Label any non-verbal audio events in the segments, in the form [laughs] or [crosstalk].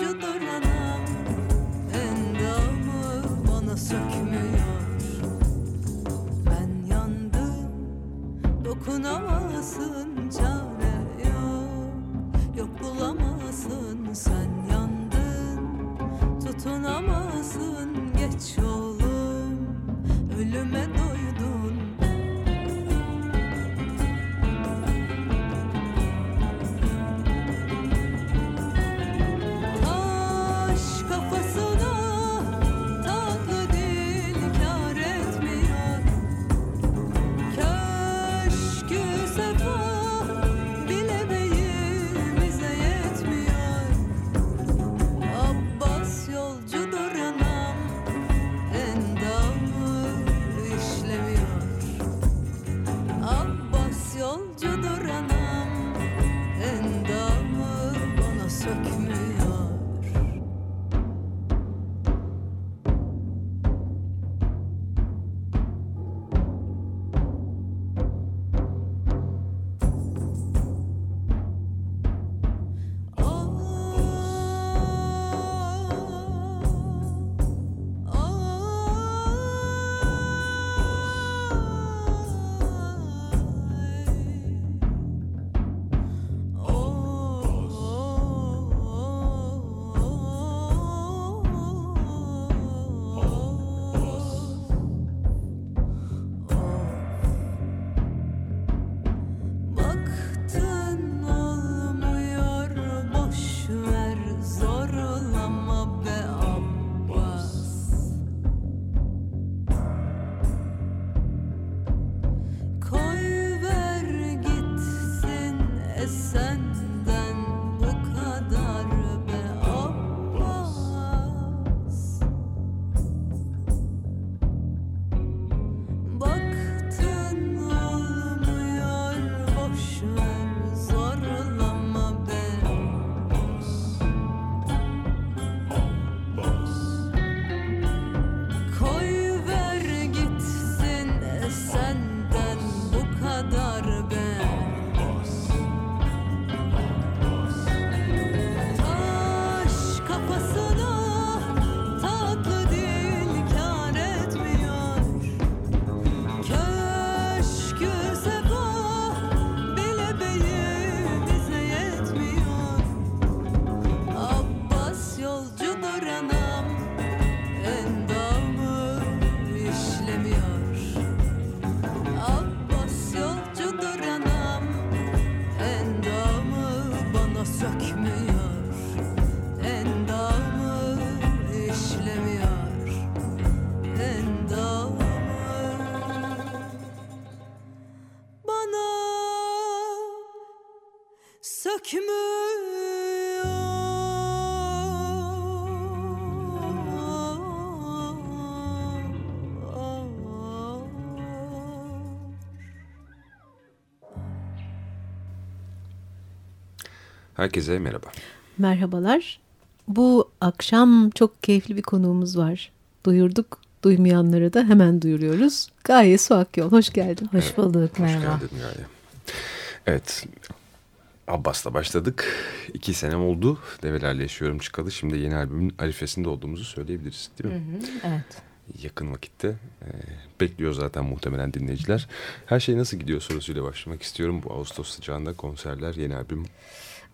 acıdır Endamı bana sökmüyor. Ben yandım Dokunamazsın çare yok. Yok bulamazsın sen yandın. Tutunamazsın geç oğlum. Ölüme doğru Herkese merhaba. Merhabalar. Bu akşam çok keyifli bir konuğumuz var. Duyurduk. Duymayanlara da hemen duyuruyoruz. Gaye Suakyol. Hoş geldin. Hoş evet, bulduk. Hoş merhaba. geldin Gaye. Evet. Abbas'la başladık. İki senem oldu. Develerle yaşıyorum çıkalı. Şimdi yeni albümün arifesinde olduğumuzu söyleyebiliriz değil mi? Hı hı, evet. Yakın vakitte. Ee, bekliyor zaten muhtemelen dinleyiciler. Her şey nasıl gidiyor sorusuyla başlamak istiyorum. Bu Ağustos sıcağında konserler, yeni albüm.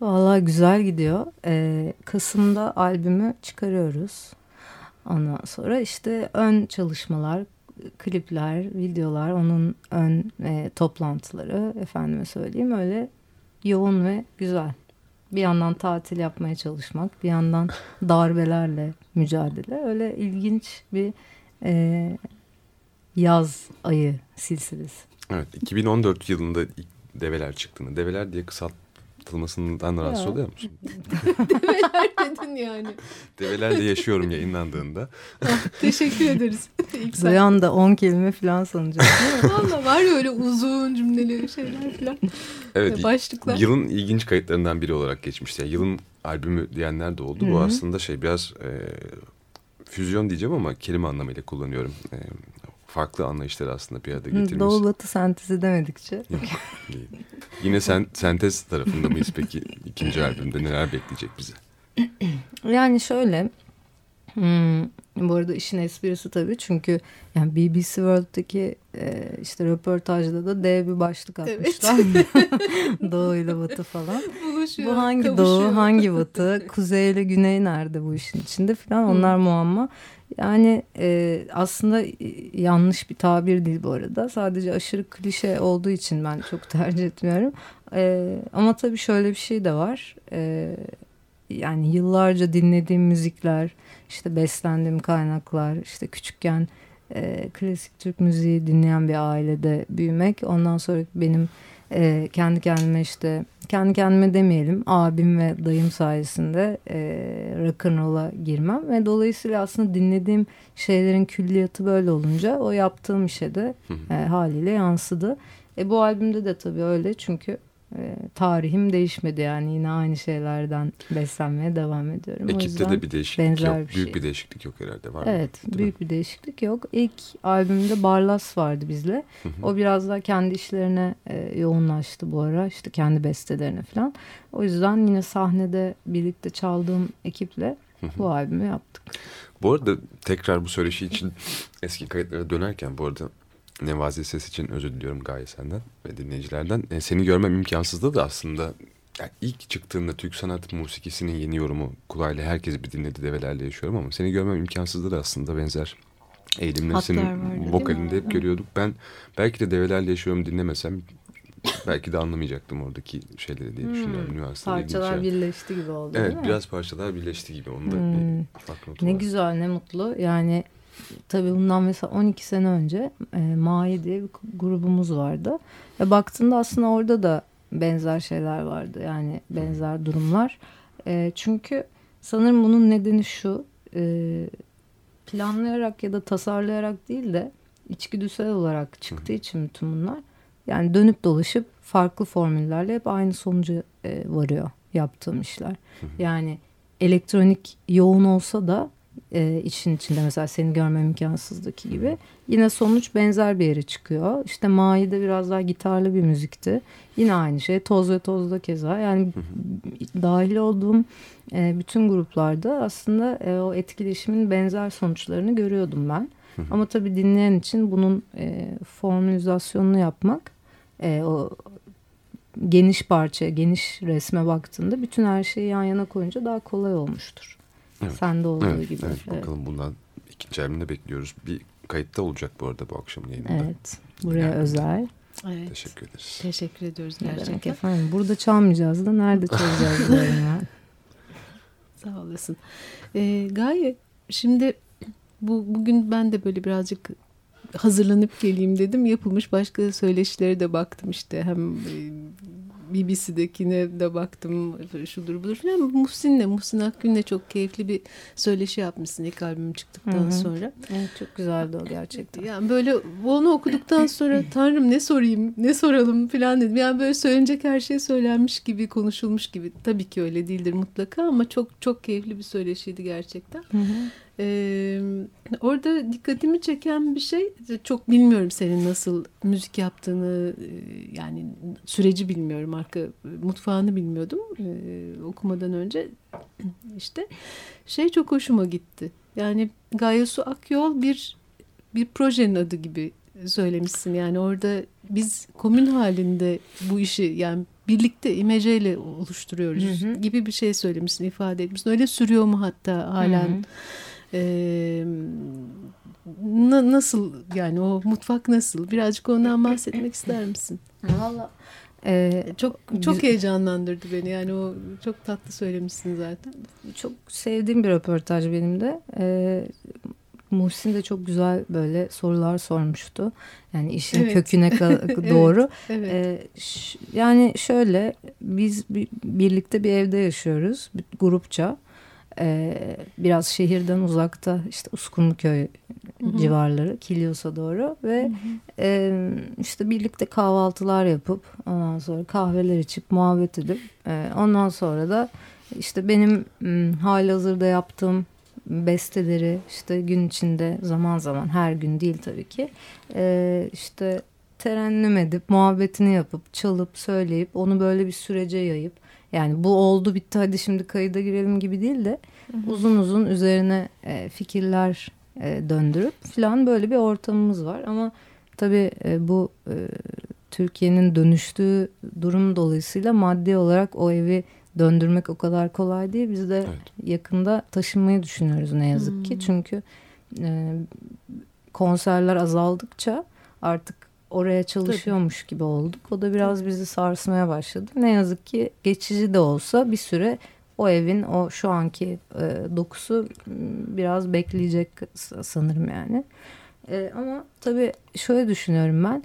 Valla güzel gidiyor. Ee, Kasım'da albümü çıkarıyoruz. Ondan sonra işte ön çalışmalar, klipler, videolar, onun ön e, toplantıları efendime söyleyeyim öyle yoğun ve güzel. Bir yandan tatil yapmaya çalışmak, bir yandan [laughs] darbelerle mücadele. Öyle ilginç bir e, yaz ayı silsilesi. Evet, 2014 yılında ilk develer çıktığını, develer diye kısalt anlatılmasından rahatsız oluyor musun? [laughs] Develer dedin yani. Develerle yaşıyorum yayınlandığında. Ah, [laughs] teşekkür ederiz. Duyan da 10 kelime falan sanacak. [laughs] Valla var ya öyle uzun cümleli şeyler falan. Evet. Başlıklar. Yılın ilginç kayıtlarından biri olarak geçmişti. Yani yılın albümü diyenler de oldu. Hı -hı. Bu aslında şey biraz e, füzyon diyeceğim ama kelime anlamıyla kullanıyorum. E, farklı anlayışları aslında bir arada getirmiş. Doğu batı sentezi demedikçe. Yok, değil. Yine sen, sentez tarafında mıyız peki ikinci albümde neler bekleyecek bizi? Yani şöyle hmm, bu arada işin esprisi tabii çünkü yani BBC World'daki e, işte röportajda da dev bir başlık atmışlar. Evet. doğu ile batı falan. Buluşuyor, bu hangi kavuşuyor. doğu hangi batı [laughs] kuzey ile güney nerede bu işin içinde falan onlar hmm. muamma. Yani e, aslında yanlış bir tabir değil bu arada. Sadece aşırı klişe olduğu için ben çok [laughs] tercih etmiyorum. E, ama tabii şöyle bir şey de var. E, yani yıllarca dinlediğim müzikler, işte beslendiğim kaynaklar, işte küçükken e, klasik Türk müziği dinleyen bir ailede büyümek. Ondan sonra benim e, kendi kendime işte kendi kendime demeyelim abim ve dayım sayesinde e, rock'n'roll'a girmem ve dolayısıyla aslında dinlediğim şeylerin külliyatı böyle olunca o yaptığım işe de e, haliyle yansıdı. E, bu albümde de tabii öyle çünkü e, tarihim değişmedi yani yine aynı şeylerden beslenmeye devam ediyorum. Ekipte de bir değişiklik yok. Bir büyük şey. bir değişiklik yok herhalde var Evet mı? büyük mi? bir değişiklik yok. İlk albümde Barlas vardı bizle. O biraz daha kendi işlerine e, yoğunlaştı bu ara işte kendi bestelerine falan. O yüzden yine sahnede birlikte çaldığım ekiple bu albümü yaptık. Bu arada tekrar bu söyleşi için eski kayıtlara dönerken bu arada Nevazi Ses için özür diliyorum Gaye senden ve dinleyicilerden. E, seni görmem imkansızdı da aslında yani ilk çıktığında Türk sanat musikisinin yeni yorumu kulağıyla herkes bir dinledi develerle yaşıyorum ama seni görmem imkansızdı da aslında benzer eğilimleri senin vokalinde hep görüyorduk. Ben belki de develerle yaşıyorum dinlemesem belki de anlamayacaktım oradaki şeyleri diye düşünüyorum. Hmm. Parçalar birleşti gibi oldu evet, değil mi? biraz parçalar birleşti gibi. Onu da hmm. Ne var. güzel ne mutlu. Yani tabii bundan mesela 12 sene önce e, Maye diye bir grubumuz vardı. Ve baktığında aslında orada da benzer şeyler vardı. Yani benzer durumlar. E, çünkü sanırım bunun nedeni şu. E, planlayarak ya da tasarlayarak değil de içgüdüsel olarak çıktığı için bütün bunlar. Yani dönüp dolaşıp farklı formüllerle hep aynı sonuca e, varıyor yaptığım işler. Yani elektronik yoğun olsa da e, işin içinde mesela seni görmem imkansızdaki gibi yine sonuç benzer bir yere çıkıyor. İşte Mai'de biraz daha gitarlı bir müzikti. Yine aynı şey. Toz ve Toz'da keza. Yani dahil olduğum e, bütün gruplarda aslında e, o etkileşimin benzer sonuçlarını görüyordum ben. Ama tabii dinleyen için bunun e, formülizasyonunu yapmak e, o geniş parça, geniş resme baktığında bütün her şeyi yan yana koyunca daha kolay olmuştur. Evet. Sende olduğu evet, gibi. Evet, bakalım bundan ikinci albümde bekliyoruz. Bir kayıtta olacak bu arada bu akşam yayında. Evet. Buraya yani, özel. Evet. Teşekkür ederiz. Teşekkür ediyoruz gerçekten. efendim. Burada çalmayacağız da nerede çalacağız [laughs] ya? [laughs] Sağ olasın. Ee, Gaye şimdi bu bugün ben de böyle birazcık hazırlanıp geleyim dedim. Yapılmış başka söyleşilere de baktım işte hem BBC'dekine de baktım şudur budur falan. Muhsin'le, Muhsin Akgün'le çok keyifli bir söyleşi yapmışsın ilk albüm çıktıktan Hı hı. sonra. Evet, çok güzeldi o gerçekten. Yani böyle onu okuduktan sonra [clears throat] Tanrım ne sorayım, ne soralım falan dedim. Yani böyle söylenecek her şey söylenmiş gibi, konuşulmuş gibi. Tabii ki öyle değildir mutlaka ama çok çok keyifli bir söyleşiydi gerçekten. Hı hı. Ee, orada dikkatimi çeken bir şey çok bilmiyorum senin nasıl müzik yaptığını e, yani süreci bilmiyorum arka mutfağını bilmiyordum e, okumadan önce. [clears throat] İşte şey çok hoşuma gitti. Yani Gaye Su Akyol bir bir projenin adı gibi söylemişsin. Yani orada biz komün halinde bu işi yani birlikte imeceyle oluşturuyoruz Hı hı. gibi bir şey söylemişsin ifade etmişsin. Öyle sürüyor mu hatta halen? Hı hı. Ee, na- nasıl yani o mutfak nasıl? Birazcık ondan bahsetmek ister misin? Valla e, Çok çok heyecanlandırdı beni. Yani o çok tatlı söylemişsin zaten. çok sevdiğim bir röportaj benim de. E, Muhsin de çok güzel böyle sorular sormuştu. Yani işin Evet. köküne [laughs] doğru. Evet. Ee, ş- yani şöyle biz bir, birlikte bir evde yaşıyoruz bir grupça. Ee, biraz şehirden uzakta işte Uskumruköy Hı hı. civarları Kilyos'a doğru ve e, işte birlikte kahvaltılar yapıp ondan sonra kahveler içip muhabbet edip e, ondan sonra da işte benim m, halihazırda yaptığım besteleri işte gün içinde zaman zaman her gün değil tabii ki e, işte terennüm edip muhabbetini yapıp çalıp söyleyip onu böyle bir sürece yayıp yani bu oldu bitti hadi şimdi kayıda girelim gibi değil de uzun uzun üzerine e, fikirler e, döndürüp falan böyle bir ortamımız var ama tabii e, bu e, Türkiye'nin dönüştüğü durum dolayısıyla maddi olarak o evi döndürmek o kadar kolay değil. Biz de Evet. yakında taşınmayı düşünüyoruz ne yazık ki. Hmm. Çünkü e, konserler azaldıkça artık oraya çalışıyormuş gibi olduk. O da biraz bizi sarsmaya başladı. Ne yazık ki geçici de olsa bir süre o evin o şu anki e, dokusu biraz bekleyecek sanırım yani. E, ama tabii şöyle düşünüyorum ben.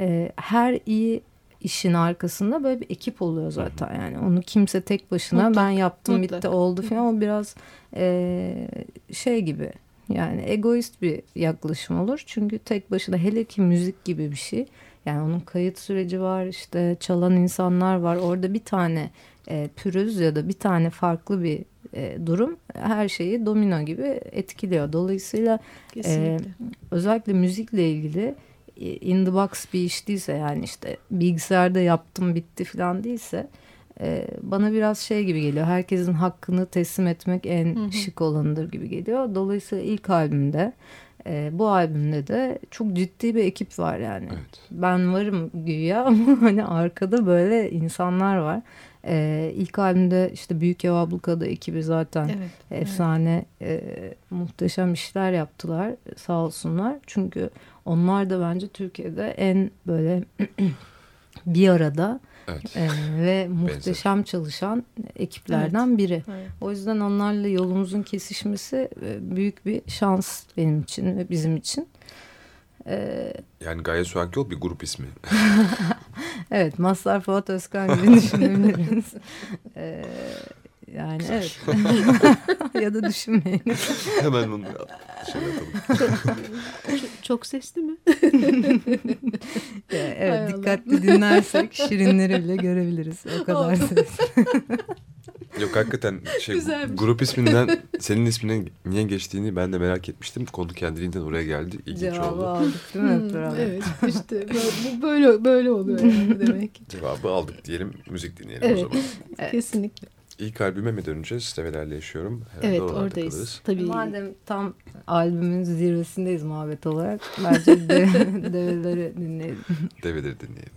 E, her iyi işin arkasında böyle bir ekip oluyor zaten yani onu kimse tek başına Mutlaka, ben yaptım bitti mutlaka. oldu falan o biraz e, şey gibi yani egoist bir yaklaşım olur. Çünkü tek başına hele ki müzik gibi bir şey. Yani onun kayıt süreci var işte çalan insanlar var. Orada bir tane e, pürüz ya da bir tane farklı bir e, durum her şeyi domino gibi etkiliyor. Dolayısıyla Kesinlikle. özellikle müzikle ilgili e, in the box bir iş değilse yani işte bilgisayarda yaptım bitti falan değilse e, bana biraz şey gibi geliyor. Herkesin hakkını teslim etmek en Hı hı. şık olanıdır gibi geliyor. Dolayısıyla ilk albümde e, bu albümde de çok ciddi bir ekip var yani. Evet. Ben varım güya [laughs] ama hani arkada böyle insanlar var. E, ilk albümde işte Büyük Ev Abluka'da ekibi zaten evet. efsane e, muhteşem işler yaptılar sağ olsunlar. Çünkü onlar da bence Türkiye'de en böyle [clears throat] bir arada Evet. e, ve muhteşem çalışan ekiplerden biri. Evet. O yüzden onlarla yolumuzun kesişmesi büyük bir şans benim için ve bizim için. E, Yani Gaye Su Akyol bir grup ismi. [laughs] evet Mazhar Fuat Özkan gibi düşünebiliriz. [laughs] E, yani evet. [laughs] ya da düşünmeyin. Hemen onu şey yapalım. Çok, çok sesli mi? [laughs] E, Hay evet Allah. dikkatli dinlersek şirinleri bile görebiliriz. O kadar. [laughs] Yok hakikaten şey Güzelmiş. grup isminden senin ismine niye geçtiğini ben de merak etmiştim. Konu kendiliğinden oraya geldi. İlginç Cevabı oldu. aldık değil mi Hmm, evet işte böyle, bu böyle böyle oluyor yani [laughs] demek ki. Cevabı aldık diyelim. Müzik dinleyelim Evet. o zaman. Evet. Kesinlikle. İlk albüme mi döneceğiz? Develerle yaşıyorum. Herhalde Evet oradayız. kalırız. Tabii. Madem tam albümün zirvesindeyiz muhabbet olarak bence de, [laughs] develeri dinleyelim. Develeri dinleyelim.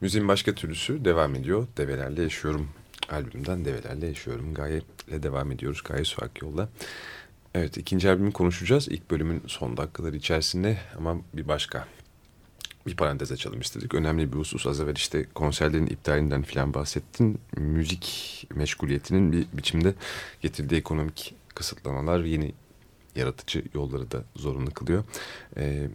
Müziğin başka türlüsü devam ediyor. Develerle Yaşıyorum albümden Develerle Yaşıyorum. Gaye ile devam ediyoruz. Gaye Suak Yol'da. Evet ikinci albümü konuşacağız. İlk bölümün son dakikaları içerisinde ama bir başka bir parantez açalım istedik. Önemli bir husus az evvel işte konserlerin iptalinden filan bahsettin. Müzik meşguliyetinin bir biçimde getirdiği ekonomik kısıtlamalar yeni yaratıcı yolları da zorunlu kılıyor. Ee,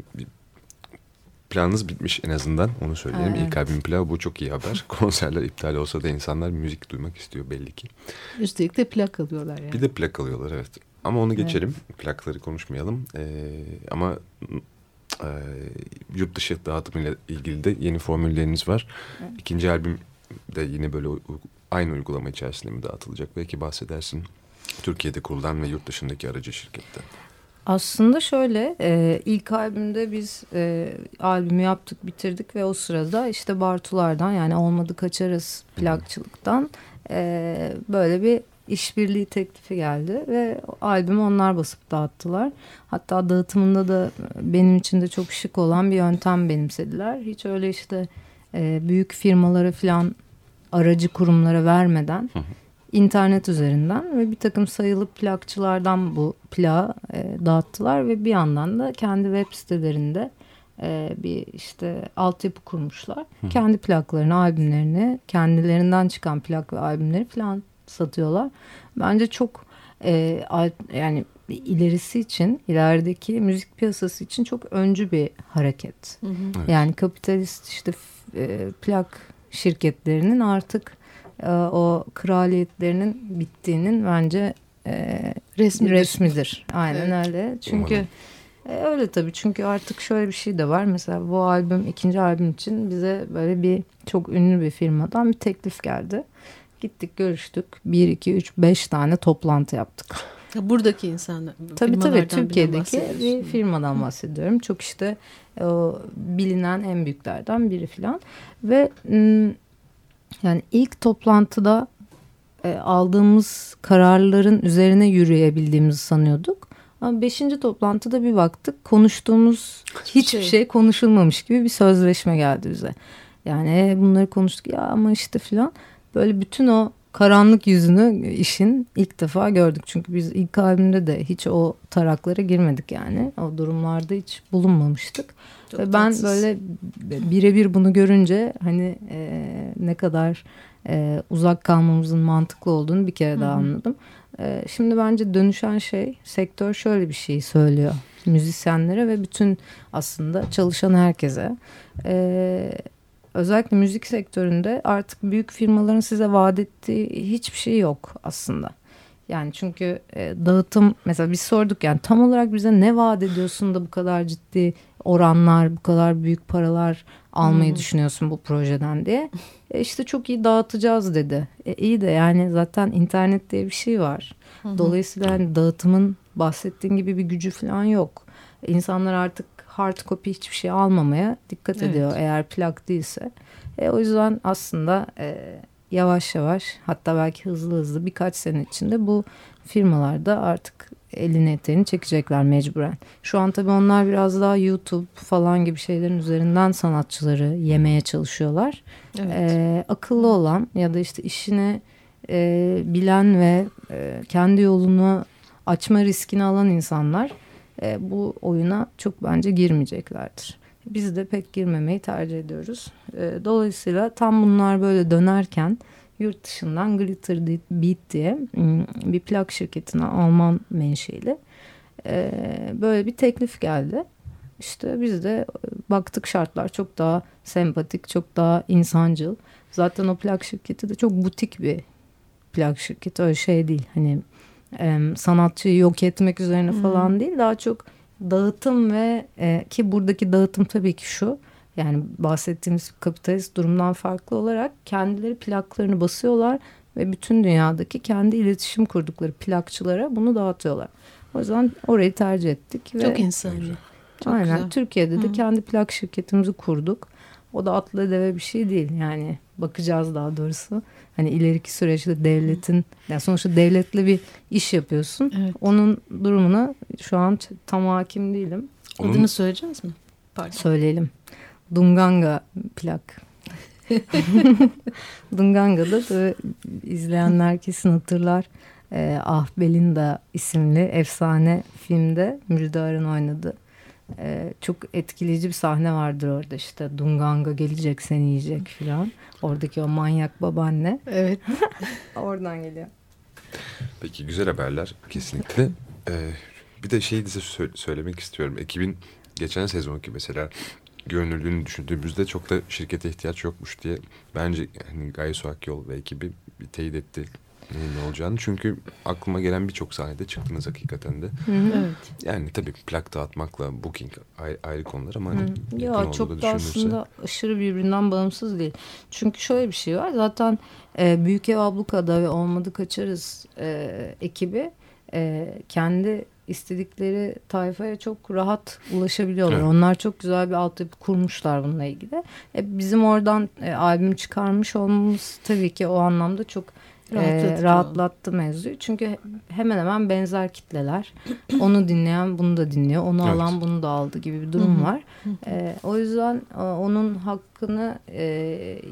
planınız bitmiş en azından onu söyleyelim. Evet. İlk albüm planı bu çok iyi haber. [laughs] Konserler iptal olsa da insanlar müzik duymak istiyor belli ki. Üstelik de plak alıyorlar yani. Bir de plak alıyorlar evet. Ama onu geçelim. Plakları konuşmayalım. Ee, ama e, yurt dışı dağıtımıyla ilgili de yeni formülleriniz var. İkinci albüm de yine böyle aynı uygulama içerisinde mi dağıtılacak? Belki bahsedersin. Türkiye'de kurulan ve yurt dışındaki aracı şirketten. Aslında şöyle e, ilk albümde biz e, albümü yaptık bitirdik ve o sırada işte Bartulardan yani olmadı kaçarız plakçılıktan e, böyle bir işbirliği teklifi geldi ve albümü onlar basıp dağıttılar. Hatta dağıtımında da benim için de çok şık olan bir yöntem benimsediler. Hiç öyle işte e, büyük firmalara falan aracı kurumlara vermeden internet üzerinden ve bir takım sayılı plakçılardan bu plağı e, dağıttılar ve bir yandan da kendi web sitelerinde e, bir işte altyapı kurmuşlar. Kendi plaklarını, albümlerini, kendilerinden çıkan plak ve albümleri falan satıyorlar. Bence çok e, yani ilerisi için, ilerideki müzik piyasası için çok öncü bir hareket. Evet. Yani kapitalist işte e, plak şirketlerinin artık e, o kraliyetlerinin bittiğinin bence e, Resmidir. resmidir. Aynen Evet. öyle. Çünkü Umarım. e, öyle tabii. Çünkü artık şöyle bir şey de var. Mesela bu albüm ikinci albüm için bize böyle bir çok ünlü bir firmadan bir teklif geldi. Gittik görüştük. Bir, iki, üç, beş tane toplantı yaptık. Ya Buradaki insanlar. Tabii tabii Türkiye'deki bir firmadan bahsediyorum. Çok işte o bilinen en büyüklerden biri falan. Ve m, yani ilk toplantıda e, aldığımız kararların üzerine yürüyebildiğimizi sanıyorduk. Ama beşinci toplantıda bir baktık konuştuğumuz hiçbir şey. şey konuşulmamış gibi bir sözleşme geldi bize. Yani e, bunları konuştuk ya ama işte filan böyle bütün o karanlık yüzünü işin ilk defa gördük. Çünkü biz ilk albümde de hiç o taraklara girmedik yani. O durumlarda hiç bulunmamıştık. Çok Ve ben tatsız. böyle birebir bunu görünce hani e, ne kadar e, uzak kalmamızın mantıklı olduğunu bir kere daha Hı hı. anladım. E, şimdi bence dönüşen şey sektör şöyle bir şey söylüyor müzisyenlere ve bütün aslında çalışan herkese. E, özellikle müzik sektöründe artık büyük firmaların size vaat ettiği hiçbir şey yok aslında. Yani çünkü e, dağıtım mesela biz sorduk yani tam olarak bize ne vaat ediyorsun da bu kadar ciddi oranlar, bu kadar büyük paralar almayı Hmm. düşünüyorsun bu projeden diye. E işte çok iyi dağıtacağız dedi. E iyi de yani zaten internet diye bir şey var. Dolayısıyla hani dağıtımın bahsettiğin gibi bir gücü falan yok. İnsanlar artık hard copy hiçbir şey almamaya dikkat Evet. ediyor eğer plak değilse. E, o yüzden aslında e, yavaş yavaş hatta belki hızlı hızlı birkaç sene içinde bu firmalarda artık elini eteğini çekecekler mecburen. Şu an tabii onlar biraz daha YouTube falan gibi şeylerin üzerinden sanatçıları yemeye çalışıyorlar. Evet. Ee, akıllı olan ya da işte işini e, bilen ve e, kendi yolunu açma riskini alan insanlar e, bu oyuna çok bence girmeyeceklerdir. Biz de pek girmemeyi tercih ediyoruz. E, dolayısıyla tam bunlar böyle dönerken yurt dışından Glitter Beat diye m, bir plak şirketine Alman menşeli e, böyle bir teklif geldi. İşte biz de baktık şartlar çok daha sempatik, çok daha insancıl. Zaten o plak şirketi de çok butik bir plak şirketi. Öyle şey değil. Hani em, sanatçıyı yok etmek üzerine Hmm. falan değil. Daha çok dağıtım ve e, ki buradaki dağıtım tabii ki şu. Yani bahsettiğimiz kapitalist durumdan farklı olarak kendileri plaklarını basıyorlar ve bütün dünyadaki kendi iletişim kurdukları plakçılara bunu dağıtıyorlar. O yüzden orayı tercih ettik. Ve Çok insani. Çok Aynen. güzel. Türkiye'de de Hı. kendi plak şirketimizi kurduk. O da atla deve bir şey değil. Yani bakacağız daha doğrusu. Hani ileriki süreçte devletin, yani sonuçta devletle bir iş yapıyorsun. Evet. Onun durumuna şu an tam hakim değilim. Onun- Adını söyleyeceğiz mi? Pardon. Söyleyelim. Dunganga plak. [laughs] Dunganga'da da izleyenler kesin hatırlar. Ee, Ah Belinda isimli efsane filmde Müjdar'ın oynadığı. Ee, çok etkileyici bir sahne vardır orada işte Dunganga gelecek seni yiyecek filan. Oradaki o manyak babaanne Evet. [laughs] oradan geliyor. Peki güzel haberler kesinlikle. Ee, bir de şey size sö- söylemek istiyorum. Ekibin geçen sezonki mesela görünürlüğünü düşündüğümüzde çok da şirkete ihtiyaç yokmuş diye bence hani Gaye Suak Yol ve ekibi bir teyit etti neyin ne olacağını. Çünkü aklıma gelen birçok sahnede çıktınız hakikaten de. Evet. Yani tabii plak dağıtmakla booking ayrı, ayrı konular ama hani yakın Ya çok da düşünülürse- aslında aşırı birbirinden bağımsız değil. Çünkü şöyle bir şey var. Zaten e, Büyük Ev Abluka'da ve Olmadı Kaçarız e, ekibi e, kendi istedikleri tayfaya çok rahat ulaşabiliyorlar. Evet. Onlar çok güzel bir altyapı kurmuşlar bununla ilgili. E, bizim oradan e, albüm çıkarmış olmamız tabii ki o anlamda çok e, Rahatlatıcı rahatlattı mevzuyu. Çünkü hemen hemen benzer kitleler. [clears throat] Onu dinleyen bunu da dinliyor. Onu Evet. alan bunu da aldı gibi bir durum Hı hı. var. E, o yüzden e, onun hakkını e,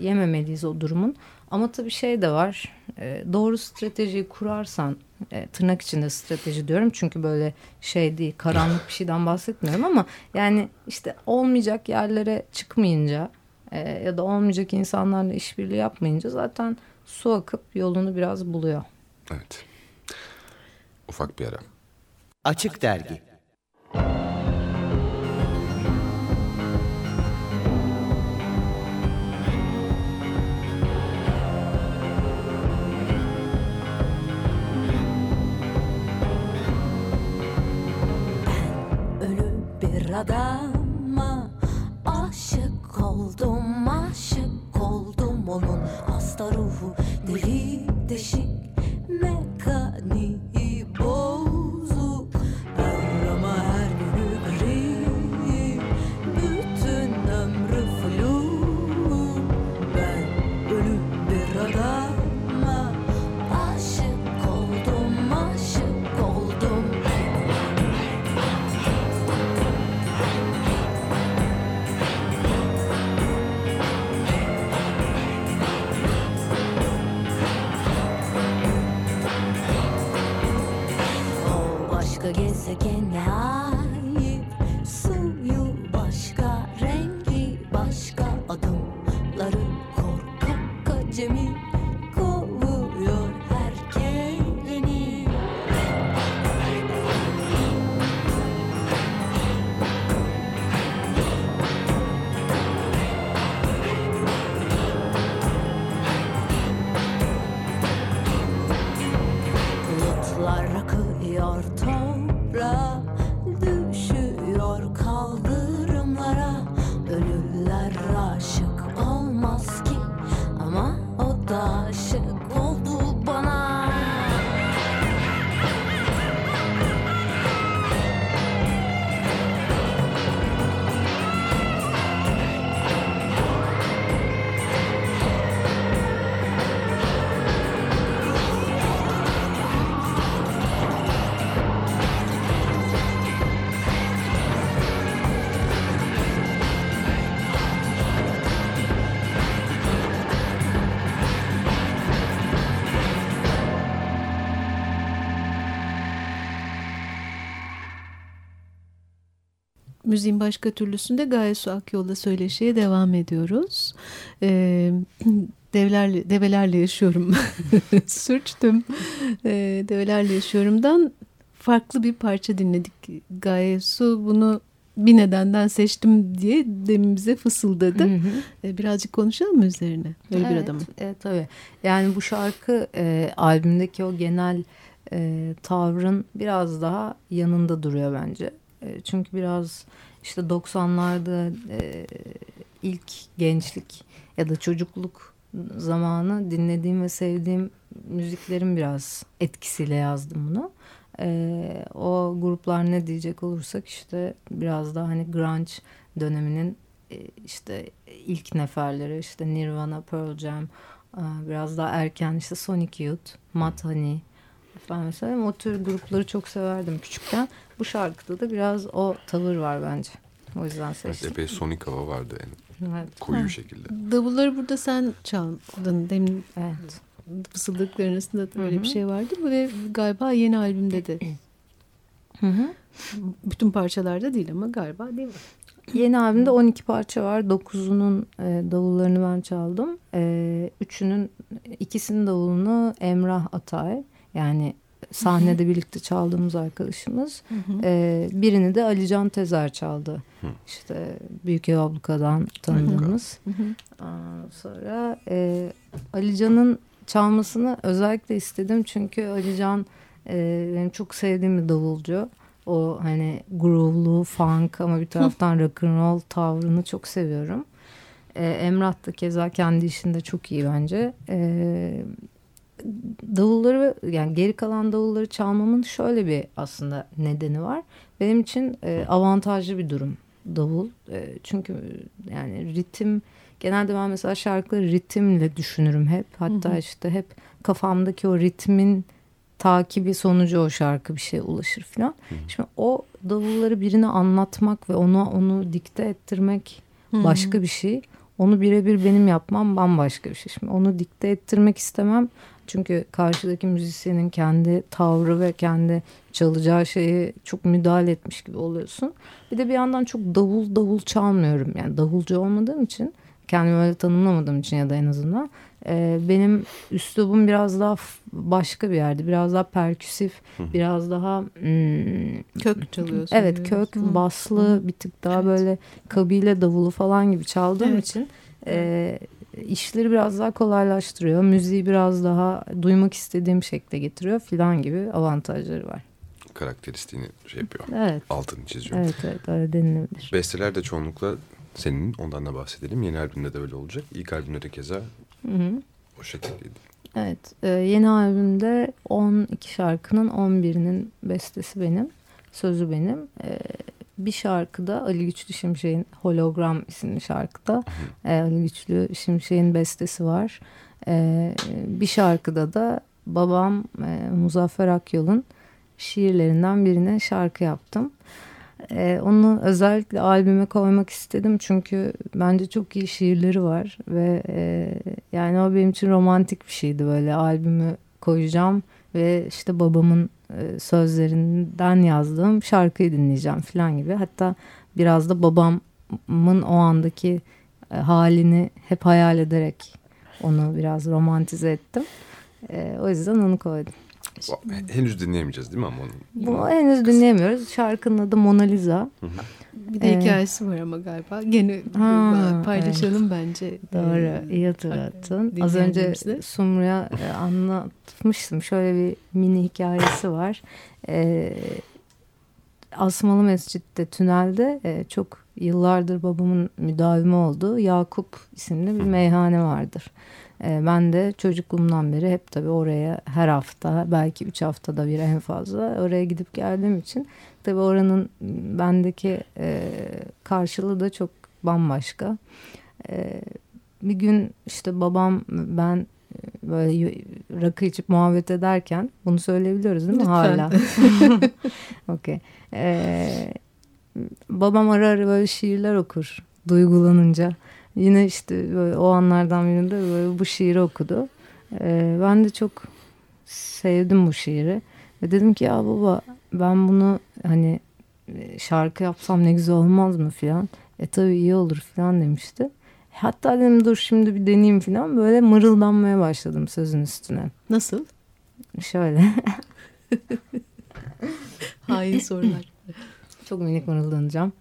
yememeliyiz o durumun. Ama tabii şey de var. E, doğru stratejiyi kurarsan e, tırnak içinde strateji diyorum. Çünkü böyle şey değil karanlık bir şeyden bahsetmiyorum ama yani işte olmayacak yerlere çıkmayınca e, ya da olmayacak insanlarla işbirliği yapmayınca zaten su akıp yolunu biraz buluyor. Evet. Ufak bir ara. Açık Dergi Ölü Müziğin başka türlüsünde Gaye Su Akyol'la söyleşiye devam ediyoruz. Ee, [clears throat] devlerle, develerle yaşıyorum. [laughs] Sürçtüm. Ee, develerle yaşıyorumdan farklı bir parça dinledik. Gaye Su bunu bir nedenden seçtim diye demin bize fısıldadı. Hı hı. Ee, birazcık konuşalım mı üzerine? Böyle bir evet, adamın. Evet tabii. Yani bu şarkı e, albümdeki o genel e, tavrın biraz daha yanında duruyor bence. E, çünkü biraz işte 90'larda e, ilk gençlik ya da çocukluk zamanı dinlediğim ve sevdiğim müziklerin biraz etkisiyle yazdım bunu. E, o gruplar ne diyecek olursak işte biraz daha hani grunge döneminin işte ilk neferleri işte Nirvana, Pearl Jam, biraz daha erken işte Sonic Youth, Mud Honey efendim söyleyeyim o tür grupları çok severdim küçükken. Bu şarkıda da biraz o tavır var bence. O yüzden Evet, seçtim. epey sonik hava vardı yani Evet. koyu şekilde. Davulları burada sen çaldın. Demin Evet. fısıldıkların arasında da öyle Hı hı. bir şey vardı. Ve galiba yeni albümde de Hı hı. bütün parçalarda değil ama galiba değil mi? Yeni albümde 12 parça var. 9'unun e, davullarını ben çaldım. E, üçünün ikisinin davulunu Emrah Atay yani sahnede birlikte çaldığımız arkadaşımız. E, birini de Alican Tezer çaldı. İşte Büyük Ev Abluka'dan tanıdığımız. Sonra e, Alican'ın çalmasını özellikle istedim çünkü Alican e, benim çok sevdiğim bir davulcu. O hani groove'lu, funk ama bir taraftan rock and roll tavrını çok seviyorum. E, Emrah da keza kendi işinde çok iyi bence. E, davulları yani geri kalan davulları çalmamın şöyle bir aslında nedeni var. Benim için e, avantajlı bir durum davul. E, çünkü yani ritim genelde ben mesela şarkıları ritimle düşünürüm hep. Hatta Hı hı. işte hep kafamdaki o ritmin takibi sonucu o şarkı bir şeye ulaşır falan. Şimdi o davulları birine anlatmak ve ona onu dikte ettirmek başka bir şey. Onu birebir benim yapmam bambaşka bir şey. Şimdi onu dikte ettirmek istemem. Çünkü karşıdaki müzisyenin kendi tavrı ve kendi çalacağı şeye çok müdahale etmiş gibi oluyorsun. Bir de bir yandan çok davul davul çalmıyorum. Yani davulcu olmadığım için kendimi öyle tanımlamadığım için ya da en azından e, benim üslubum biraz daha başka bir yerde. Biraz daha perküsif, biraz daha hmm, Kök çalıyorsun. Evet kök Hı. baslı bir tık daha Evet. böyle kabile davulu falan gibi çaldığım Evet. için e, işleri biraz daha kolaylaştırıyor. Müziği biraz daha duymak istediğim şekilde getiriyor filan gibi avantajları var. Karakteristiğini şey yapıyor. Evet. Altını çiziyor. Evet evet öyle denilebilir. Besteler de çoğunlukla senin ondan da bahsedelim. Yeni albümde de öyle olacak. İlk albümde de keza Hı hı. o şekildeydi. Evet e, yeni albümde 12 şarkının 11'inin bestesi benim. Sözü benim. E, bir şarkıda Ali Güçlü Şimşek'in Hologram isimli şarkıda e, Ali Güçlü Şimşek'in bestesi var. E, bir şarkıda da babam e, Muzaffer Akyol'un şiirlerinden birine şarkı yaptım. E, onu özellikle albüme koymak istedim çünkü bence çok iyi şiirleri var ve e, yani o benim için romantik bir şeydi böyle albümü koyacağım ve işte babamın e, sözlerinden yazdığım şarkıyı dinleyeceğim falan gibi. Hatta biraz da babamın o andaki e, halini hep hayal ederek onu biraz romantize ettim. E, o yüzden onu koydum. O- Henüz dinleyemeyeceğiz değil mi ama onu? Bunu henüz dinleyemiyoruz. Şarkının adı Mona Lisa. Bir de Ee, hikayesi var ama galiba. Gene Ha, paylaşalım bence. Doğru, Ee, iyi hatırlattın. Az önce. Sumru'ya e, anlatmıştım. Şöyle bir mini hikayesi var. E, Asmalı Mescid'de, tünelde e, çok yıllardır babamın müdavimi olduğu Yakup isimli bir meyhane vardır. E, ben de çocukluğumdan beri hep tabii oraya her hafta belki üç haftada bir en fazla oraya gidip geldiğim için tabii oranın bendeki e, karşılığı da çok bambaşka. E, bir gün işte babam ben böyle rakı içip muhabbet ederken bunu söyleyebiliyoruz değil mi Lütfen. hala? [laughs] [laughs] Okey. Ee, babam ara ara böyle şiirler okur duygulanınca. Yine işte böyle o anlardan birinde böyle bu şiiri okudu. Ee, ben de çok sevdim bu şiiri. Ve dedim ki ya baba ben bunu hani şarkı yapsam ne güzel olmaz mı filan. E tabii iyi olur filan demişti. Hatta dedim dur şimdi bir deneyeyim filan. Böyle mırıldanmaya başladım sözün üstüne. Nasıl? Şöyle. [laughs] Hain sorular. Çok minik mırıldanacağım.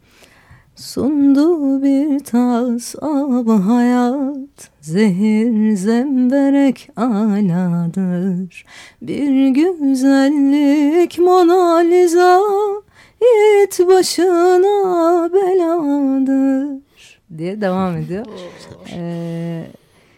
Sundu bir tas ab hayat Zehir zemberek aladır Bir güzellik Mona Lisa Yiğit başına beladır diye devam ediyor. Ee,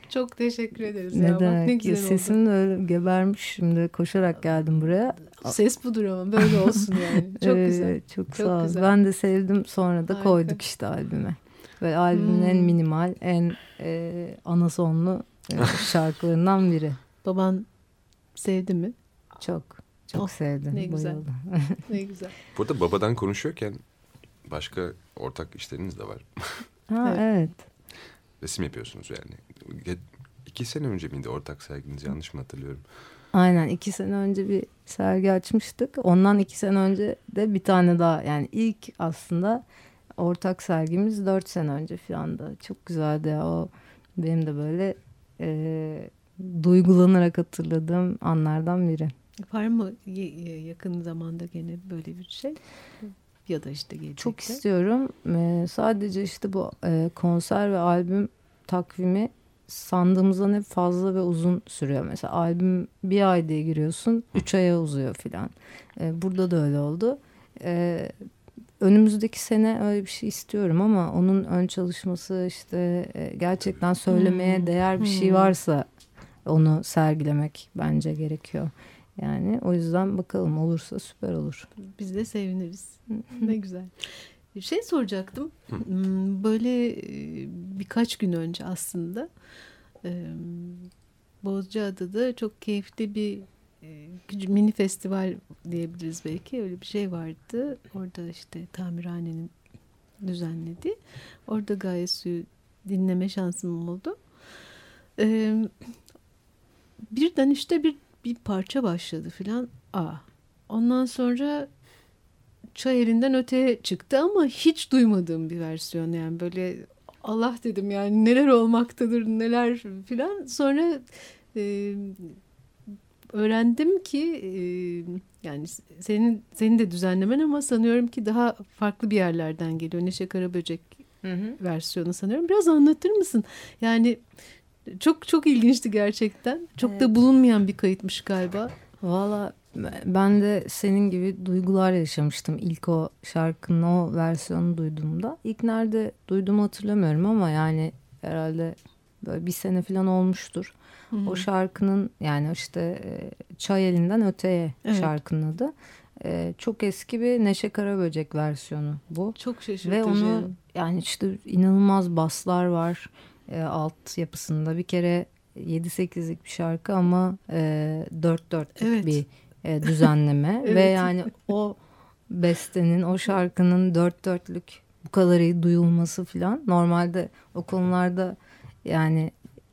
Çok teşekkür ederiz. ne ya. Bak ne güzel sesim de öyle gebermiş şimdi koşarak geldim buraya. Ses budur ama böyle olsun yani. [laughs] Çok Ee, güzel. Çok, Çok sağ ol. güzel. Ben de sevdim sonra da Harika. koyduk işte albüme. Ve albümün en Hmm. minimal, en e, ana sonlu e, [laughs] şarkılarından biri. Baban sevdi mi? Çok, çok Oh, sevdim. ne güzel. Ne [laughs] güzel. Burada babadan konuşuyorken başka ortak işleriniz de var. Ha, Evet. evet. Resim yapıyorsunuz yani. İki sene önce miydi ortak serginiz yanlış mı hatırlıyorum? Aynen iki sene önce bir sergi açmıştık. Ondan iki sene önce de bir tane daha yani ilk aslında ortak sergimiz dört sene önce falan da. Çok güzeldi ya o benim de böyle e, duygulanarak hatırladığım anlardan biri. Var mı yakın zamanda gene böyle bir şey? Ya da işte gelecekte. Çok istiyorum. Ee, sadece işte bu e, konser ve albüm takvimi sandığımızdan hep fazla ve uzun sürüyor. Mesela albüm bir ay diye giriyorsun, üç aya uzuyor filan. Ee, burada da öyle oldu. Ee, önümüzdeki sene öyle bir şey istiyorum ama onun ön çalışması işte e, gerçekten söylemeye Hmm. değer bir şey Hmm. varsa onu sergilemek bence gerekiyor. Yani o yüzden bakalım olursa süper olur. Biz de seviniriz. ne güzel. Bir şey soracaktım. Hmm, Böyle e, birkaç gün önce aslında e, Bozcaada'da çok keyifli bir e, mini festival diyebiliriz belki. Öyle bir şey vardı. Orada işte tamirhanenin düzenlediği. Orada gayet suyu dinleme şansım oldu. E, birden işte bir bir parça başladı filan. Aa. Ondan sonra çay elinden öteye çıktı ama hiç duymadığım bir versiyon yani. Böyle Allah dedim yani neler olmaktadır neler filan. Sonra e, öğrendim ki e, yani senin senin de düzenlemen ama sanıyorum ki daha farklı bir yerlerden geliyor. Neşe Karaböcek versiyonu sanıyorum. Biraz anlatır mısın? Yani çok çok ilginçti gerçekten. Çok Evet. da bulunmayan bir kayıtmış galiba Valla ben de senin gibi duygular yaşamıştım ilk o şarkının o versiyonu duyduğumda. İlk nerede duyduğumu hatırlamıyorum ama yani herhalde böyle bir sene falan olmuştur. O şarkının yani işte e, Çay Elinden Öteye Evet. şarkının adı. E, Çok eski bir Neşe Karaböcek versiyonu bu. çok şaşırtıcı Ve onu yani işte inanılmaz baslar var e, alt yapısında. Bir kere 7-8'lik bir şarkı ama e, 4-4'lük Evet. bir e, düzenleme. [laughs] Ve Evet. yani o bestenin, o şarkının 4-4'lük bu kadar iyi duyulması falan. Normalde o konularda yani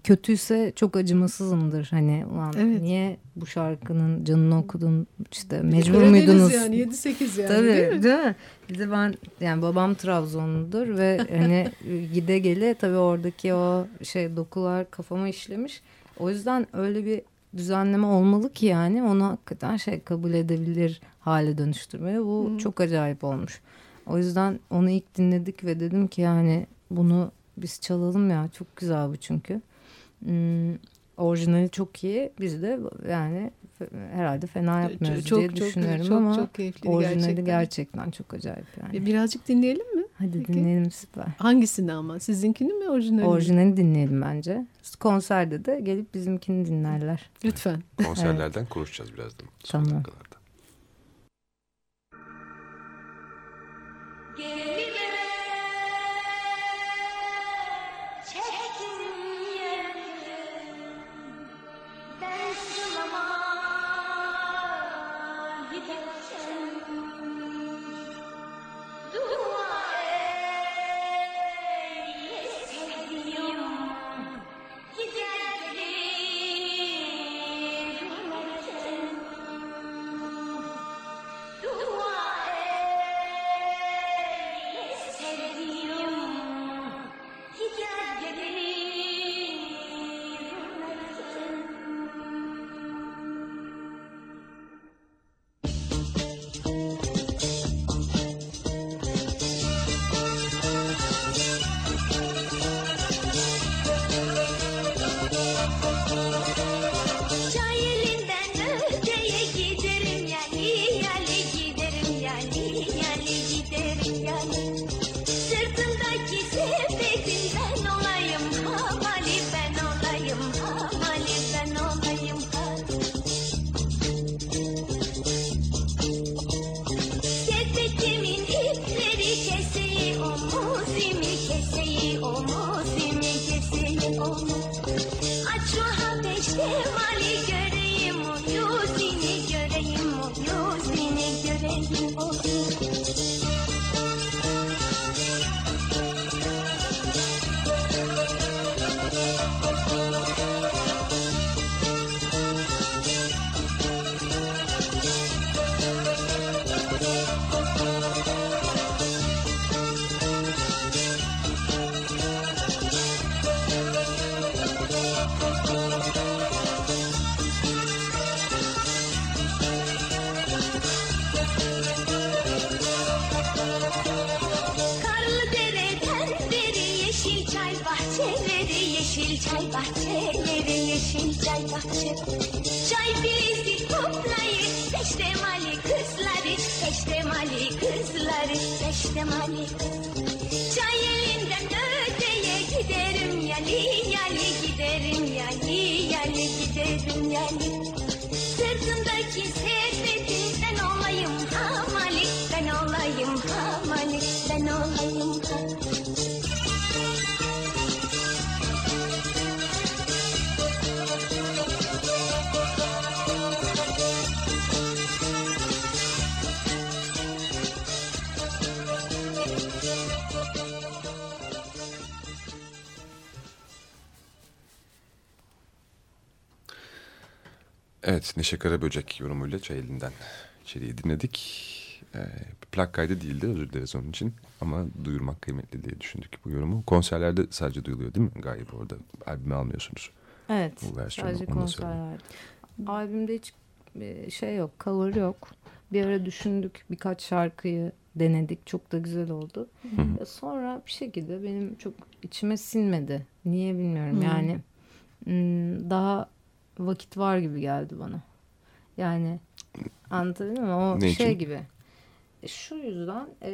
kötüyse çok acımasızımdır. Hani ulan Evet. niye bu şarkının canını okudun işte mecbur Öyle muydunuz? yani 7-8 yani Tabii değil mi? değil mi? Bir de ben yani babam Trabzonludur ve [laughs] hani gide gele tabii oradaki o şey dokular kafama işlemiş. O yüzden öyle bir düzenleme olmalı ki yani onu hakikaten şey kabul edebilir hale dönüştürmeye. Bu çok acayip olmuş. O yüzden onu ilk dinledik ve dedim ki yani bunu biz çalalım ya çok güzel bu çünkü. Hmm, orijinali çok iyi. Biz de yani herhalde fena yapmıyoruz çok, diye çok, düşünüyorum çok, ama çok keyifli orijinali gerçekten. gerçekten. çok acayip yani. Birazcık dinleyelim mi? Hadi Peki. dinleyelim süper. Hangisini ama? Sizinkini mi orijinalini? mi? Orijinali dinleyelim bence. Konserde de gelip bizimkini dinlerler. Lütfen. [laughs] Konserlerden konuşacağız birazdan. Son Tamam. dakikalarda. Gemime çay bahçeleri yeşil çay bahçeleri yeşil çay bahçeleri Çay filizi toplayır peştemali kızları peştemali kızları peştemali. Çay elinden öteye giderim yali yali giderim yali yali giderim yali. Sırtımdaki sepeti Evet Neşe Karaböcek yorumuyla Çay Elinden içeriği dinledik. Ee, plak kaydı değildi özür dileriz onun için. Ama duyurmak kıymetli diye düşündük bu yorumu. Konserlerde sadece duyuluyor değil mi gayet orada? Albüme almıyorsunuz. Evet. Bu versiyonu, sadece onu da söyleyeyim. konserler. Albümde hiç e, şey yok, cover yok. Bir ara düşündük birkaç şarkıyı denedik. Çok da güzel oldu. Ya Sonra bir şekilde benim çok içime sinmedi. Niye bilmiyorum. Hı. Yani hmm, daha vakit var gibi geldi bana. Yani anlatabildim mi? O Ne şey için? gibi. E, Şu yüzden e,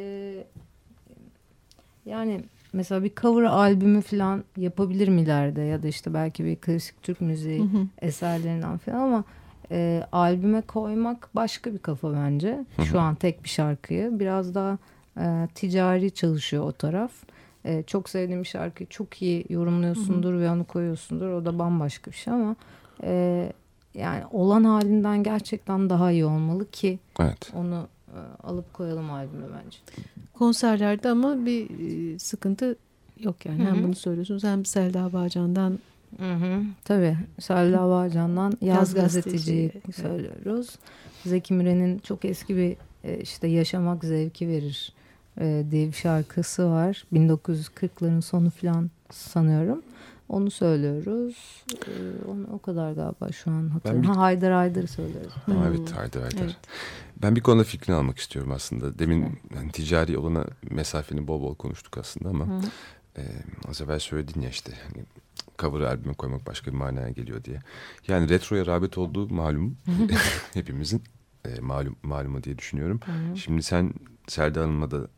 yani mesela bir cover albümü falan yapabilirim ileride ya da işte belki bir klasik Türk müziği Hı hı. eserlerinden falan ama e, albüme koymak başka bir kafa bence. Şu an tek bir şarkıyı biraz daha e, ticari çalışıyor o taraf. E, çok sevdiğim bir şarkıyı çok iyi yorumluyorsundur ve onu koyuyorsundur. O da bambaşka bir şey ama e, yani olan halinden gerçekten daha iyi olmalı ki Evet. onu e, alıp koyalım albüme bence. Konserlerde ama bir e, sıkıntı yok yani. Hı Hem hı. bunu söylüyorsunuz hem Selda Bağcan'dan Hı hı. Tabii. Selda Bağcan'dan Yaz, Yaz Gazeteci'yi Gazeteci, söylüyoruz. Zeki Müren'in çok eski bir e, işte Yaşamak Zevki Verir e, diye bir şarkısı var. 1940'ların sonu falan sanıyorum. Onu söylüyoruz. E, onu, o kadar galiba şu an hatırlıyorum. bir- Ha, Haydar Haydar söylüyoruz. Hmm. Evet haydi haydi. Evet. Ben bir konuda fikrini almak istiyorum aslında. Demin yani ticari olana mesafeni bol bol konuştuk aslında ama Hı. e, az evvel söyledin ya işte hani cover albüme koymak başka bir manaya geliyor diye. Yani retroya rağbet olduğu malum [laughs] hepimizin e, malum malumu diye düşünüyorum. Hı. Şimdi sen Selda Hanım'la da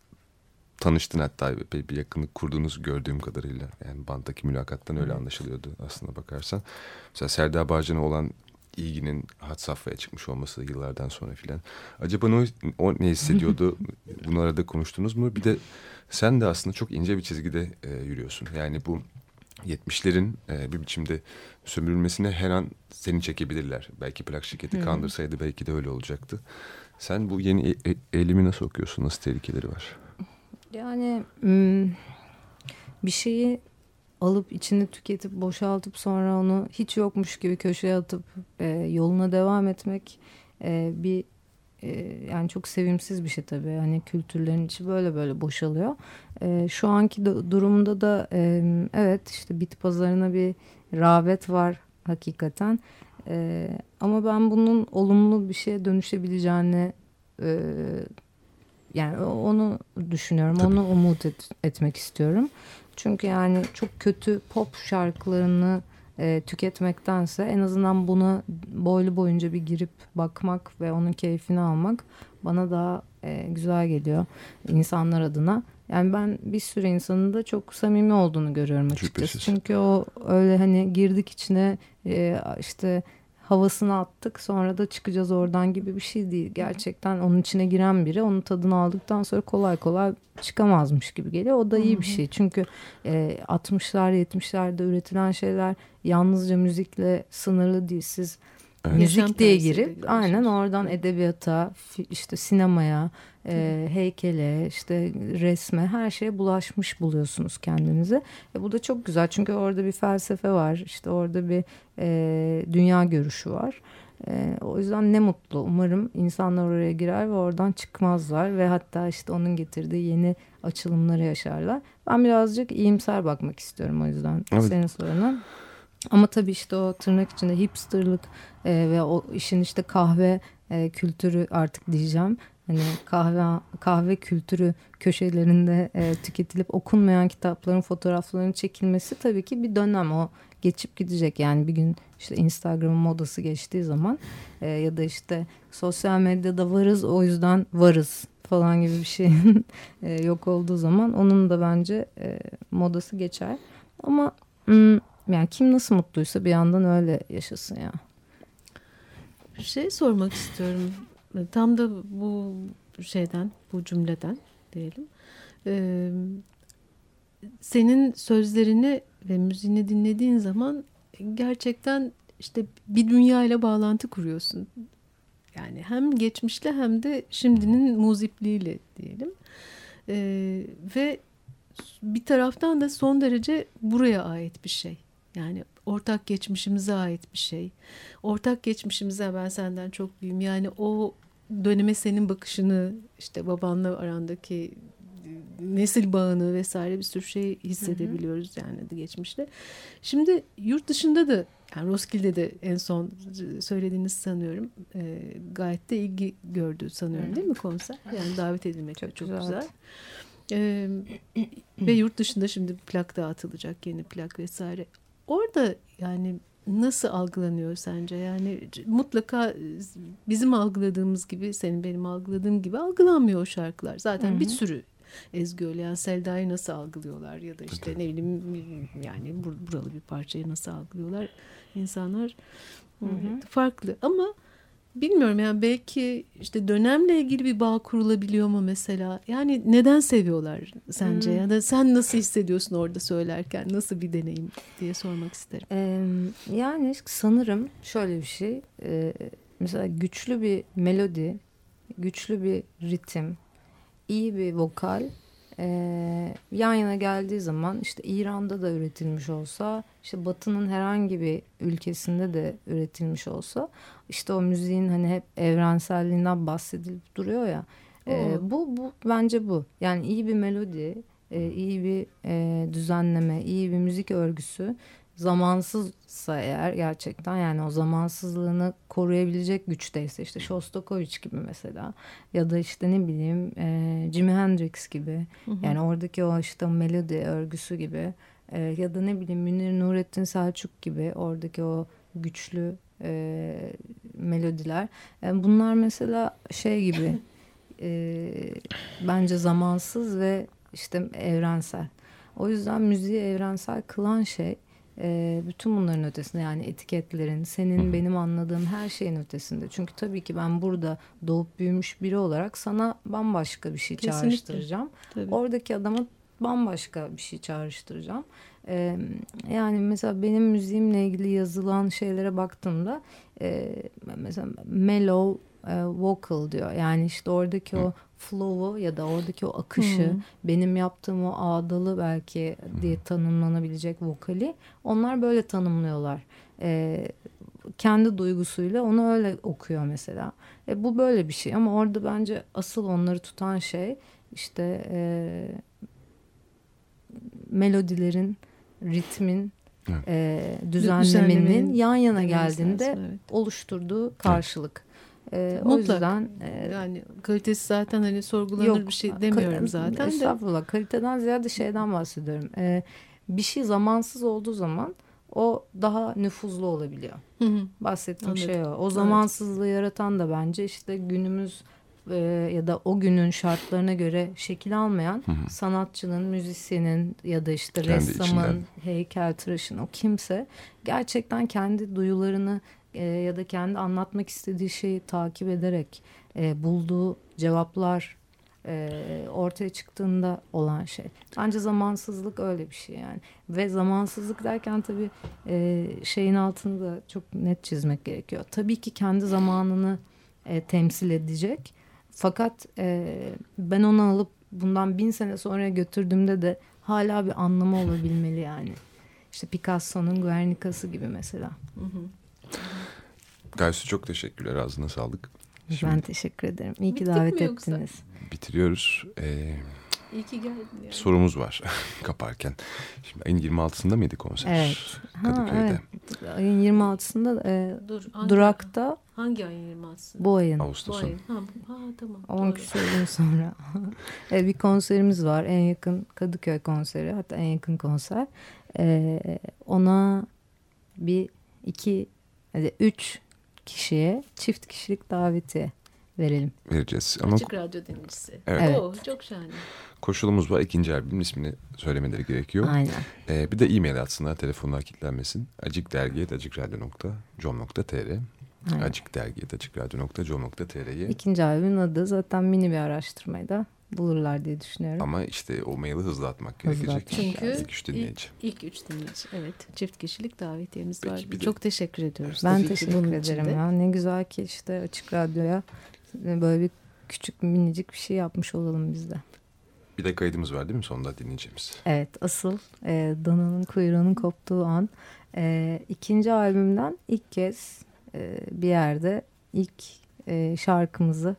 tanıştın hatta epey bir yakınlık kurduğunuzu gördüğüm kadarıyla. Yani banttaki mülakattan öyle anlaşılıyordu aslında bakarsan. Mesela Selda Bağcan'a olan ilginin had safhaya çıkmış olması yıllardan sonra filan. Acaba o, o ne hissediyordu? [laughs] Bunu arada konuştunuz mu? Bir de sen de aslında çok ince bir çizgide e, yürüyorsun. Yani bu 70'lerin e, bir biçimde sömürülmesine her an seni çekebilirler. Belki plak şirketi Hı. kandırsaydı belki de öyle olacaktı. Sen bu yeni e- e- eğilimi nasıl okuyorsun? Nasıl tehlikeleri var? Yani bir şeyi alıp içini tüketip boşaltıp sonra onu hiç yokmuş gibi köşeye atıp e, yoluna devam etmek e, bir e, yani çok sevimsiz bir şey tabii. Yani kültürlerin içi böyle böyle boşalıyor. E, şu anki de- durumda da e, evet işte bit pazarına bir rağbet var hakikaten. E, ama ben bunun olumlu bir şeye dönüşebileceğini e, yani onu düşünüyorum. Tabii. Onu umut et- etmek istiyorum. Çünkü yani çok kötü pop şarkılarını e, tüketmektense en azından buna boylu boyunca bir girip bakmak ve onun keyfini almak bana daha e, güzel geliyor insanlar adına. Yani ben bir sürü insanın da çok samimi olduğunu görüyorum açıkçası. Şüphesiz. Çünkü o öyle hani girdik içine e, işte havasını attık sonra da çıkacağız oradan gibi bir şey değil. Gerçekten onun içine giren biri onun tadını aldıktan sonra kolay kolay çıkamazmış gibi geliyor. O da iyi bir şey. Çünkü e, 60'lar 70'lerde üretilen şeyler yalnızca müzikle sınırlı değil. Siz Evet. müzik diye girip aynen oradan edebiyata, işte sinemaya, e, heykele, işte resme her şeye bulaşmış buluyorsunuz kendinizi. E, bu da çok güzel çünkü orada bir felsefe var, işte orada bir e, dünya görüşü var. E, o yüzden ne mutlu. Umarım insanlar oraya girer ve oradan çıkmazlar ve hatta işte onun getirdiği yeni açılımları yaşarlar. Ben birazcık iyimser bakmak istiyorum o yüzden Evet. senin soruna. Ama tabii işte o tırnak içinde hipsterlık e, ve o işin işte kahve e, kültürü artık diyeceğim. Hani kahve kahve kültürü köşelerinde e, tüketilip okunmayan kitapların fotoğraflarının çekilmesi tabii ki bir dönem o geçip gidecek. Yani bir gün işte Instagram'ın modası geçtiği zaman e, ya da işte sosyal medyada varız o yüzden varız falan gibi bir şeyin [laughs] e, yok olduğu zaman onun da bence e, modası geçer. Ama mm, yani kim nasıl mutluysa bir yandan öyle yaşasın ya. Bir şey sormak istiyorum. Tam da bu şeyden, bu cümleden diyelim. Ee, senin sözlerini ve müziğini dinlediğin zaman gerçekten işte bir dünya ile bağlantı kuruyorsun. Yani hem geçmişle hem de şimdinin muzipliğiyle diyelim. Ee, ve bir taraftan da son derece buraya ait bir şey. Yani ortak geçmişimize ait bir şey. Ortak geçmişimize ben senden çok büyüğüm. Yani o döneme senin bakışını işte babanla arandaki nesil bağını vesaire bir sürü şey hissedebiliyoruz yani geçmişte. Şimdi yurt dışında da yani Roskilde'de de en son söylediğiniz sanıyorum e, gayet de ilgi gördü sanıyorum değil mi konser? Yani davet edilmek çok, çok güzel. güzel. E, ve yurt dışında şimdi plak dağıtılacak yeni plak vesaire. Orada yani nasıl algılanıyor sence? Yani mutlaka bizim algıladığımız gibi senin benim algıladığım gibi algılanmıyor o şarkılar. Zaten Hı-hı. bir sürü Ezgi Öleyen Selda'yı nasıl algılıyorlar ya da işte ne bileyim yani buralı bir parçayı nasıl algılıyorlar insanlar hı hı. farklı ama bilmiyorum yani belki işte dönemle ilgili bir bağ kurulabiliyor mu mesela yani neden seviyorlar sence hmm. ya da sen nasıl hissediyorsun orada söylerken nasıl bir deneyim diye sormak isterim. Ee, yani sanırım şöyle bir şey e, mesela güçlü bir melodi güçlü bir ritim iyi bir vokal e, yan yana geldiği zaman işte İran'da da üretilmiş olsa işte Batı'nın herhangi bir ülkesinde de üretilmiş olsa işte o müziğin hani hep evrenselliğinden bahsedilip duruyor ya e, bu bu bence bu. Yani iyi bir melodi e, iyi bir e, düzenleme iyi bir müzik örgüsü zamansızsa eğer gerçekten yani o zamansızlığını koruyabilecek güçteyse işte Shostakovich gibi mesela ya da işte ne bileyim e, Jimi Hendrix gibi hı hı. yani oradaki o işte melodi örgüsü gibi e, ya da ne bileyim Münir Nurettin Selçuk gibi oradaki o güçlü e, melodiler yani bunlar mesela şey gibi [laughs] e, bence zamansız ve işte evrensel. O yüzden müziği evrensel kılan şey e, bütün bunların ötesinde yani etiketlerin, senin benim anladığım her şeyin ötesinde. Çünkü tabii ki ben burada doğup büyümüş biri olarak sana bambaşka bir şey Kesinlikle. çağrıştıracağım. Tabii. Oradaki adama bambaşka bir şey çağrıştıracağım. Ee, yani mesela benim müziğimle ilgili yazılan şeylere baktığımda e, mesela mellow e, vocal diyor. Yani işte oradaki Hı. o flow'u ya da oradaki o akışı Hı. benim yaptığım o ağdalı belki diye tanımlanabilecek vokali onlar böyle tanımlıyorlar. E, kendi duygusuyla onu öyle okuyor mesela. E, bu böyle bir şey ama orada bence asıl onları tutan şey işte e, melodilerin, ritmin, evet. e, düzenlemenin, düzenlemenin yan yana geldiğinde evet. oluşturduğu karşılık. E, o yüzden e, yani kalitesi zaten hani sorgulanır yok, bir şey demiyorum zaten estağfurullah. de. Kaliteden ziyade şeyden bahsediyorum. E, bir şey zamansız olduğu zaman o daha nüfuzlu olabiliyor. Hı hı. Bahsettiğim Anladım. şey o. O zamansızlığı evet. yaratan da bence işte günümüz e, ya da o günün şartlarına göre şekil almayan hı hı. sanatçının, müzisyenin ya da işte kendi ressamın, içinden. heykeltıraşın o kimse gerçekten kendi duyularını e, ya da kendi anlatmak istediği şeyi takip ederek e, bulduğu cevaplar e, ortaya çıktığında olan şey. Bence zamansızlık öyle bir şey yani. Ve zamansızlık derken tabii e, şeyin altını da çok net çizmek gerekiyor. Tabii ki kendi zamanını e, temsil edecek. Fakat e, ben onu alıp bundan bin sene sonra götürdüğümde de hala bir anlamı olabilmeli yani. İşte Picasso'nun Guernica'sı gibi mesela. Hı hı. Gaysu çok teşekkürler. Ağzına sağlık. Şimdi ben teşekkür ederim. İyi ki davet ettiniz. Bitiriyoruz. Ee, İyi ki geldin. Yani. Sorumuz var [laughs] kaparken. Şimdi ayın 26'sında mıydı konser? Evet. Kadıköy'de. Ha, evet. Ayın 26'sında e, Dur, hangi, Durak'ta. Hangi ayın 26'sı? Bu ayın. Ağustos'un. Bu ayın. Ha, ha tamam. 10 küsur gün sonra. [laughs] e, bir konserimiz var. En yakın Kadıköy konseri. Hatta en yakın konser. E, ona bir iki hadi üç kişiye çift kişilik daveti verelim. vereceğiz. Ama Açık radyo dinleyicisi. Evet. Oo, çok şahane. koşulumuz var. İkinci albümün ismini söylemeleri gerekiyor. Aynen. Ee, bir de e-mail atsınlar telefonlar kilitlenmesin. acikdergi.acikradyo.com.tr Aynen. acikdergi.acikradyo.com.tr'ye İkinci albümün adı zaten mini bir araştırmayı da bulurlar diye düşünüyorum. Ama işte o maili hızlı atmak Hızlı gerekecek. Çünkü İlk üç dinleyici. ilk, ilk üç dinleyici. Evet. Çift kişilik davetiyemiz Peki, var. bir de- Çok teşekkür ediyoruz. Ben teşekkür ederim ya. Ne güzel ki işte Açık Radyo'ya böyle bir küçük minicik bir şey yapmış olalım biz de. Bir de kaydımız var değil mi sonunda dinleyeceğimiz? Evet asıl e, dananın kuyruğunun koptuğu an e, ikinci albümden ilk kez e, bir yerde ilk e, şarkımızı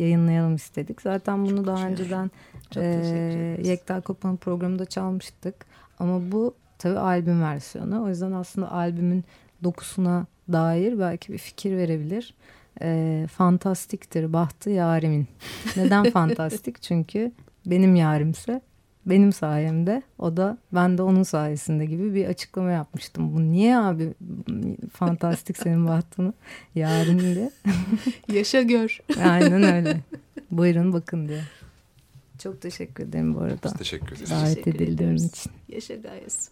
yayınlayalım istedik. Zaten bunu daha önceden Çok e. Yekta Kopan programında çalmıştık. Ama bu tabii albüm versiyonu. O yüzden aslında albümün dokusuna dair belki bir fikir verebilir. E, fantastiktir bahtı yarimin. Neden [laughs] fantastik? Çünkü benim yarimse benim sayemde o da ben de onun sayesinde gibi bir açıklama yapmıştım. Bu niye abi fantastik senin bahtını yarim diye. [laughs] Yaşa gör. Aynen öyle. [laughs] Buyurun bakın diye. Çok teşekkür ederim bu arada. Biz teşekkür ederiz. Davet Teşekkür edildiğim ediyoruz. için. Yaşa gayesi.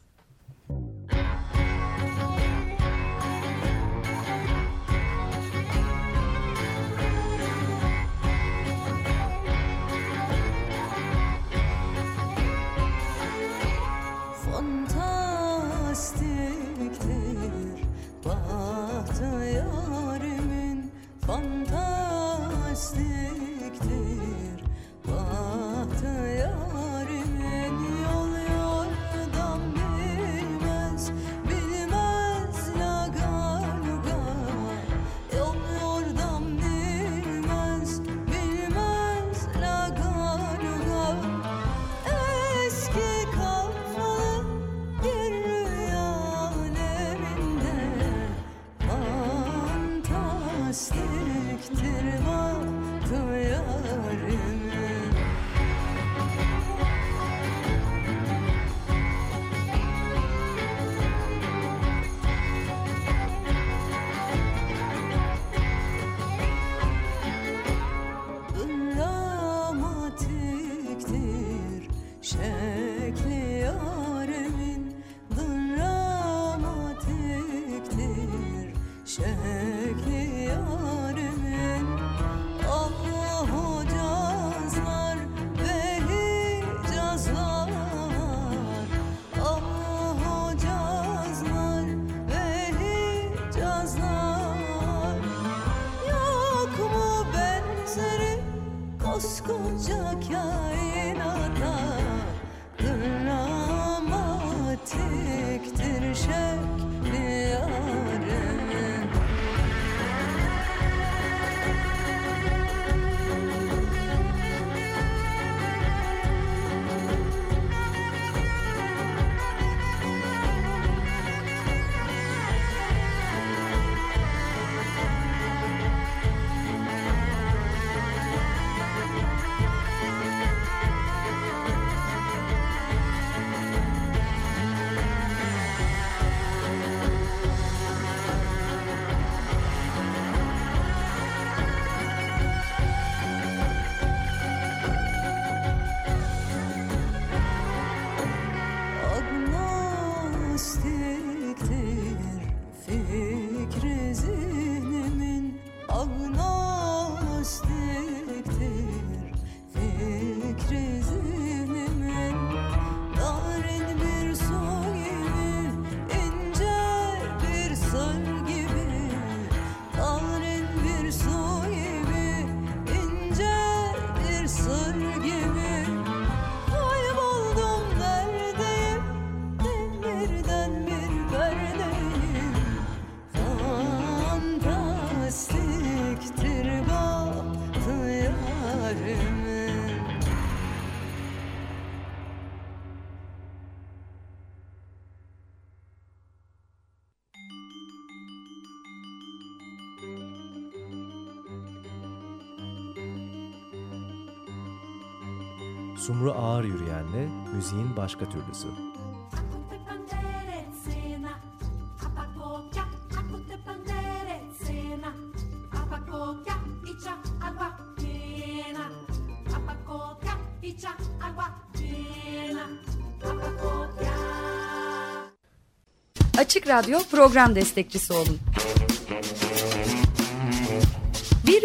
Sumru Ağır Yürüyen'le müziğin başka türlüsü. Açık Radyo program destekçisi olun